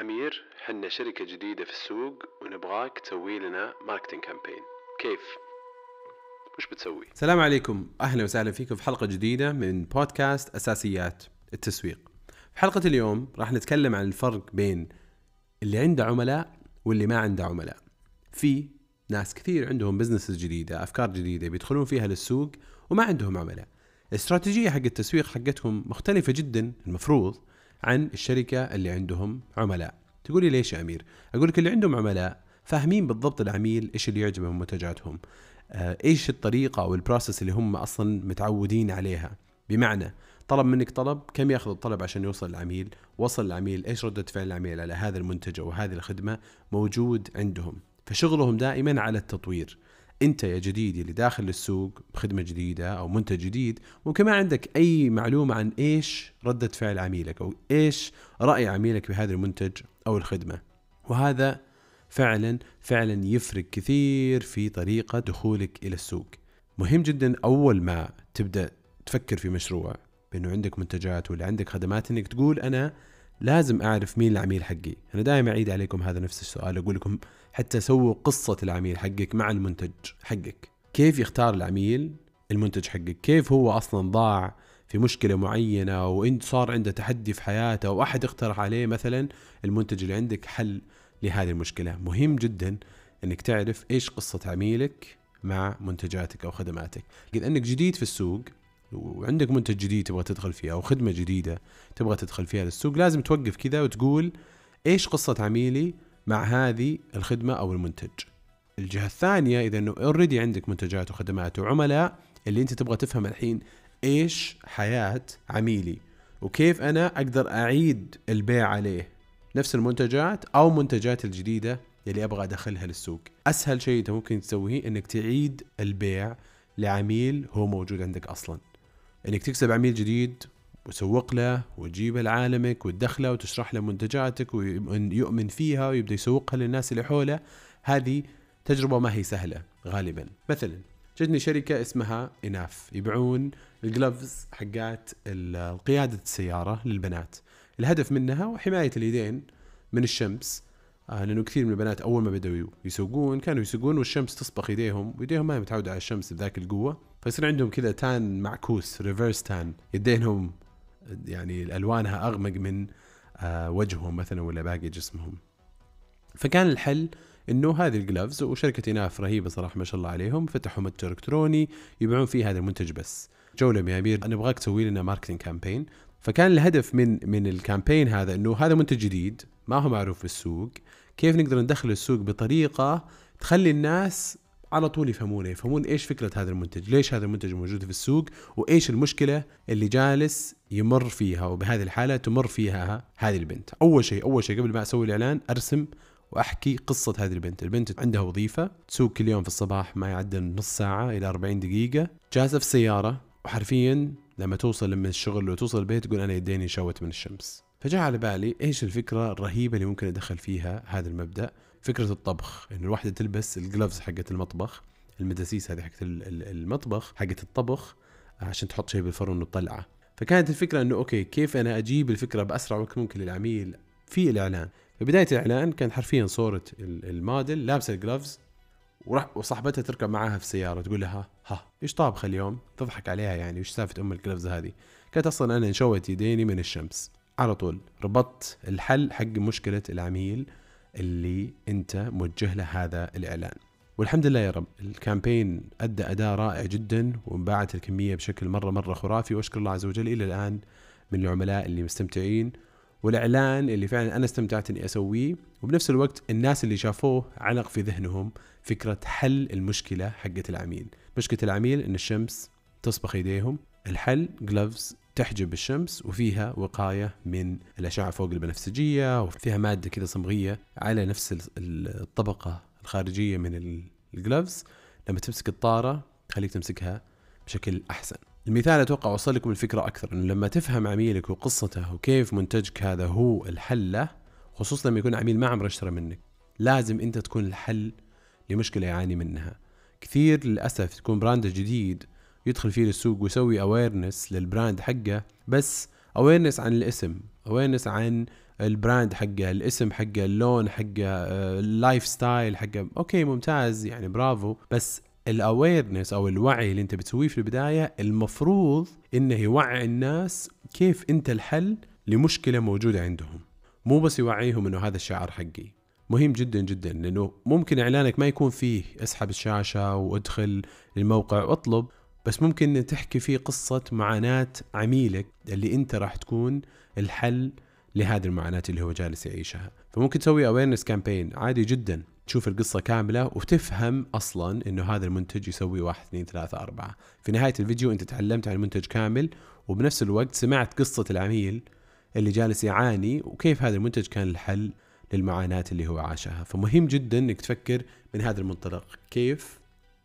أمير إحنا شركة جديدة في السوق ونبغاك تسوي لنا marketing campaign كيف؟ وش بتسوي؟ السلام عليكم أهلا وسهلا فيكم في حلقة جديدة من بودكاست أساسيات التسويق. في حلقة اليوم راح نتكلم عن الفرق بين اللي عنده عملاء واللي ما عنده عملاء. في ناس كثير عندهم businesses جديدة، أفكار جديدة بيدخلون فيها للسوق وما عندهم عملاء. الاستراتيجية حق التسويق حقتهم مختلفة جدا المفروض عن الشركة اللي عندهم عملاء. تقولي ليش يا أمير؟ أقول لك اللي عندهم عملاء فاهمين بالضبط العميل إيش اللي يعجبه من منتجاتهم. آه، إيش الطريقة أو البروسيس اللي هم أصلا متعودين عليها بمعنى طلب منك طلب كم يأخذ الطلب عشان يوصل للعميل وصل العميل إيش ردة فعل العميل على هذا المنتج أو هذه الخدمة موجود عندهم فشغلهم دائما على التطوير انت يا جديد اللي داخل للسوق بخدمة جديدة أو منتج جديد ممكن ما عندك أي معلومة عن إيش ردة فعل عميلك أو إيش رأي عميلك بهذا المنتج أو الخدمة. وهذا فعلا فعلا يفرق كثير في طريقة دخولك إلى السوق. مهم جدا أول ما تبدأ تفكر في مشروع بأنه عندك منتجات ولا عندك خدمات أنك تقول أنا لازم أعرف مين العميل حقي. أنا دائما أعيد عليكم هذا نفس السؤال أقول لكم حتى سووا قصة العميل حقك مع المنتج حقك. كيف يختار العميل المنتج حقك؟ كيف هو أصلا ضاع في مشكلة معينة وانت صار عنده تحدي في حياته وأحد اقترح عليه مثلا المنتج اللي عندك حل لهذه المشكلة؟ مهم جدا إنك تعرف إيش قصة عميلك مع منتجاتك أو خدماتك. اذا انك جديد في السوق وعندك منتج جديد تبغى تدخل فيه أو خدمة جديدة تبغى تدخل فيها للسوق لازم توقف كذا وتقول إيش قصة عميلي مع هذه الخدمة أو المنتج. الجهة الثانية إذا إنه اوريدي عندك منتجات وخدمات وعملاء اللي أنت تبغى تفهم الحين إيش حياة عميلي وكيف أنا أقدر أعيد البيع عليه. نفس المنتجات أو منتجات الجديدة اللي أبغى أدخلها للسوق. أسهل شيء أنت ممكن تسويه إنك تعيد البيع لعميل هو موجود عندك أصلا. إنك تكسب عميل جديد وتسوق له وتجيبه لعالمك وتدخله وتشرح له منتجاتك ويؤمن فيها ويبدأ يسوقها للناس اللي حوله هذه تجربة ما هي سهلة غالبا. مثلا جتني شركة اسمها إناف. يبيعون الجلوفز حقات قيادة السيارة للبنات. الهدف منها هو حمايه اليدين من الشمس. آه لأنه كثير من البنات أول ما بدأوا يسوقون كانوا يسوقون والشمس تصبغ ايديهم وايديهم ما هي متعودة على الشمس بذاك القوة. فيصير عندهم كذا تان معكوس ريفرس تان يدينهم يعني ألوانها أغمق من آه وجههم مثلا ولا باقي جسمهم. فكان الحل إنه هذه ال gloves وشركة اناف رهيبة صراحة ما شاء الله عليهم فتحوا متجر إلكتروني يبيعون فيه هذا المنتج بس. جوله يا أمير نبغاك تسوي لنا marketing campaign فكان الهدف من من ال campaign هذا إنه هذا منتج جديد ما هو معروف في السوق كيف نقدر ندخل السوق بطريقة تخلي الناس على طول يفهمونه يفهمون إيش فكرة هذا المنتج ليش هذا المنتج موجود في السوق وإيش المشكلة اللي جالس يمر فيها وبهذه الحالة تمر فيها هذه البنت. أول شيء أول شيء قبل ما أسوي الإعلان أرسم وأحكي قصة هذه البنت. البنت عندها وظيفة تسوق كل يوم في الصباح ما يعدل نص ساعة إلى 40 دقيقة. جالسة في السيارة وحرفيا لما توصل من الشغل وتوصل البيت تقول أنا يديني شوت من الشمس. فجاء على بالي إيش الفكرة الرهيبة اللي ممكن أدخل فيها هذا المبدأ. فكرة الطبخ انه الواحدة تلبس الجلوفز حقت المطبخ المداسيس هذه حقت المطبخ حقت الطبخ عشان تحط شيء بالفرن وتطلعه فكانت الفكرة إنه okay كيف أنا أجيب الفكرة بأسرع وقت ممكن للعميل في الإعلان؟ في بدايه الإعلان كان حرفيا صورة الموديل لابسة ال gloves وراح وصاحبتها تركب معاها في السيارة تقول لها ها إيش طابخه اليوم؟ تضحك عليها يعني إيش سالفة أم ال gloves هذه؟ كانت أصلا أنا انشوت يديني من الشمس. على طول ربطت الحل حق مشكلة العميل اللي انت موجه له هذا الإعلان. والحمد لله يا رب الكامبين أدى أداء رائع جدا وانباعت الكمية بشكل مرة مرة خرافي. وأشكر الله عز وجل إلى الآن من العملاء اللي مستمتعين والإعلان اللي فعلا أنا استمتعت إني أسويه. وبنفس الوقت الناس اللي شافوه علق في ذهنهم فكرة حل المشكلة حقت العميل. مشكلة العميل إن الشمس تصبغ يديهم الحل جلوفز تحجب الشمس وفيها وقاية من الأشعة فوق البنفسجية وفيها مادة كذا صمغية على نفس الطبقة الخارجية من ال gloves لما تمسك الطارة تخليك تمسكها بشكل أحسن. المثال أتوقع اوصل لكم الفكرة أكثر إنه لما تفهم عميلك وقصته وكيف منتجك هذا هو الحل له خصوصا لما يكون عميل ما عمره اشترى منك لازم أنت تكون الحل لمشكلة يعاني منها. كثير للأسف تكون brand جديد يدخل فيه للسوق ويسوي awareness لل brand حقه بس awareness عن الاسم awareness عن ال brand حقه الاسم حقه اللون حقه آه، ال lifestyle حقه. okay ممتاز يعني برافو. بس ال awareness أو الوعي اللي أنت بتسويه في البداية المفروض إنه يوعي الناس كيف أنت الحل لمشكلة موجودة عندهم. مو بس يوعيهم إنه هذا الشعار حقي. مهم جدا جدا لأنه ممكن إعلانك ما يكون فيه اسحب الشاشة وأدخل الموقع واطلب. بس ممكن تحكي فيه قصة معاناة عميلك اللي انت راح تكون الحل لهذه المعاناة اللي هو جالس يعيشها. فممكن تسوي awareness campaign عادي جدا. تشوف القصة كاملة وتفهم أصلا أنه هذا المنتج يسوي واحد اثنين ثلاثة أربعة. في نهاية الفيديو أنت تعلمت عن المنتج كامل وبنفس الوقت سمعت قصة العميل اللي جالس يعاني وكيف هذا المنتج كان الحل للمعاناة اللي هو عاشها. فمهم جدا أنك تفكر من هذا المنطلق كيف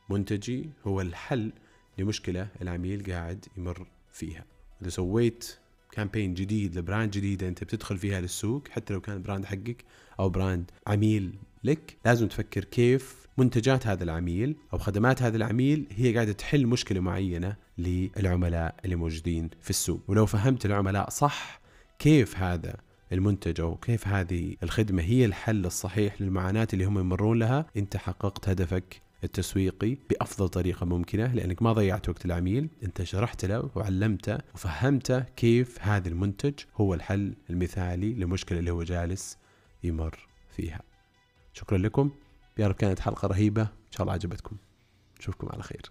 منتجي هو الحل لمشكلة العميل قاعد يمر فيها. إذا سويت campaign جديد ل brand جديدة أنت بتدخل فيها للسوق حتى لو كان brand حقك أو brand عميل لك لازم تفكر كيف منتجات هذا العميل أو خدمات هذا العميل هي قاعدة تحل مشكلة معينة للعملاء اللي موجودين في السوق. ولو فهمت العملاء صح كيف هذا المنتج أو كيف هذه الخدمة هي الحل الصحيح للمعاناة اللي هم يمرون لها أنت حققت هدفك التسويقي بأفضل طريقة ممكنة لأنك ما ضيعت وقت العميل أنت شرحت له وعلمته وفهمته كيف هذا المنتج هو الحل المثالي للمشكله اللي هو جالس يمر فيها. شكرا لكم. يا رب كانت حلقة رهيبة. إن شاء الله عجبتكم. نشوفكم على خير.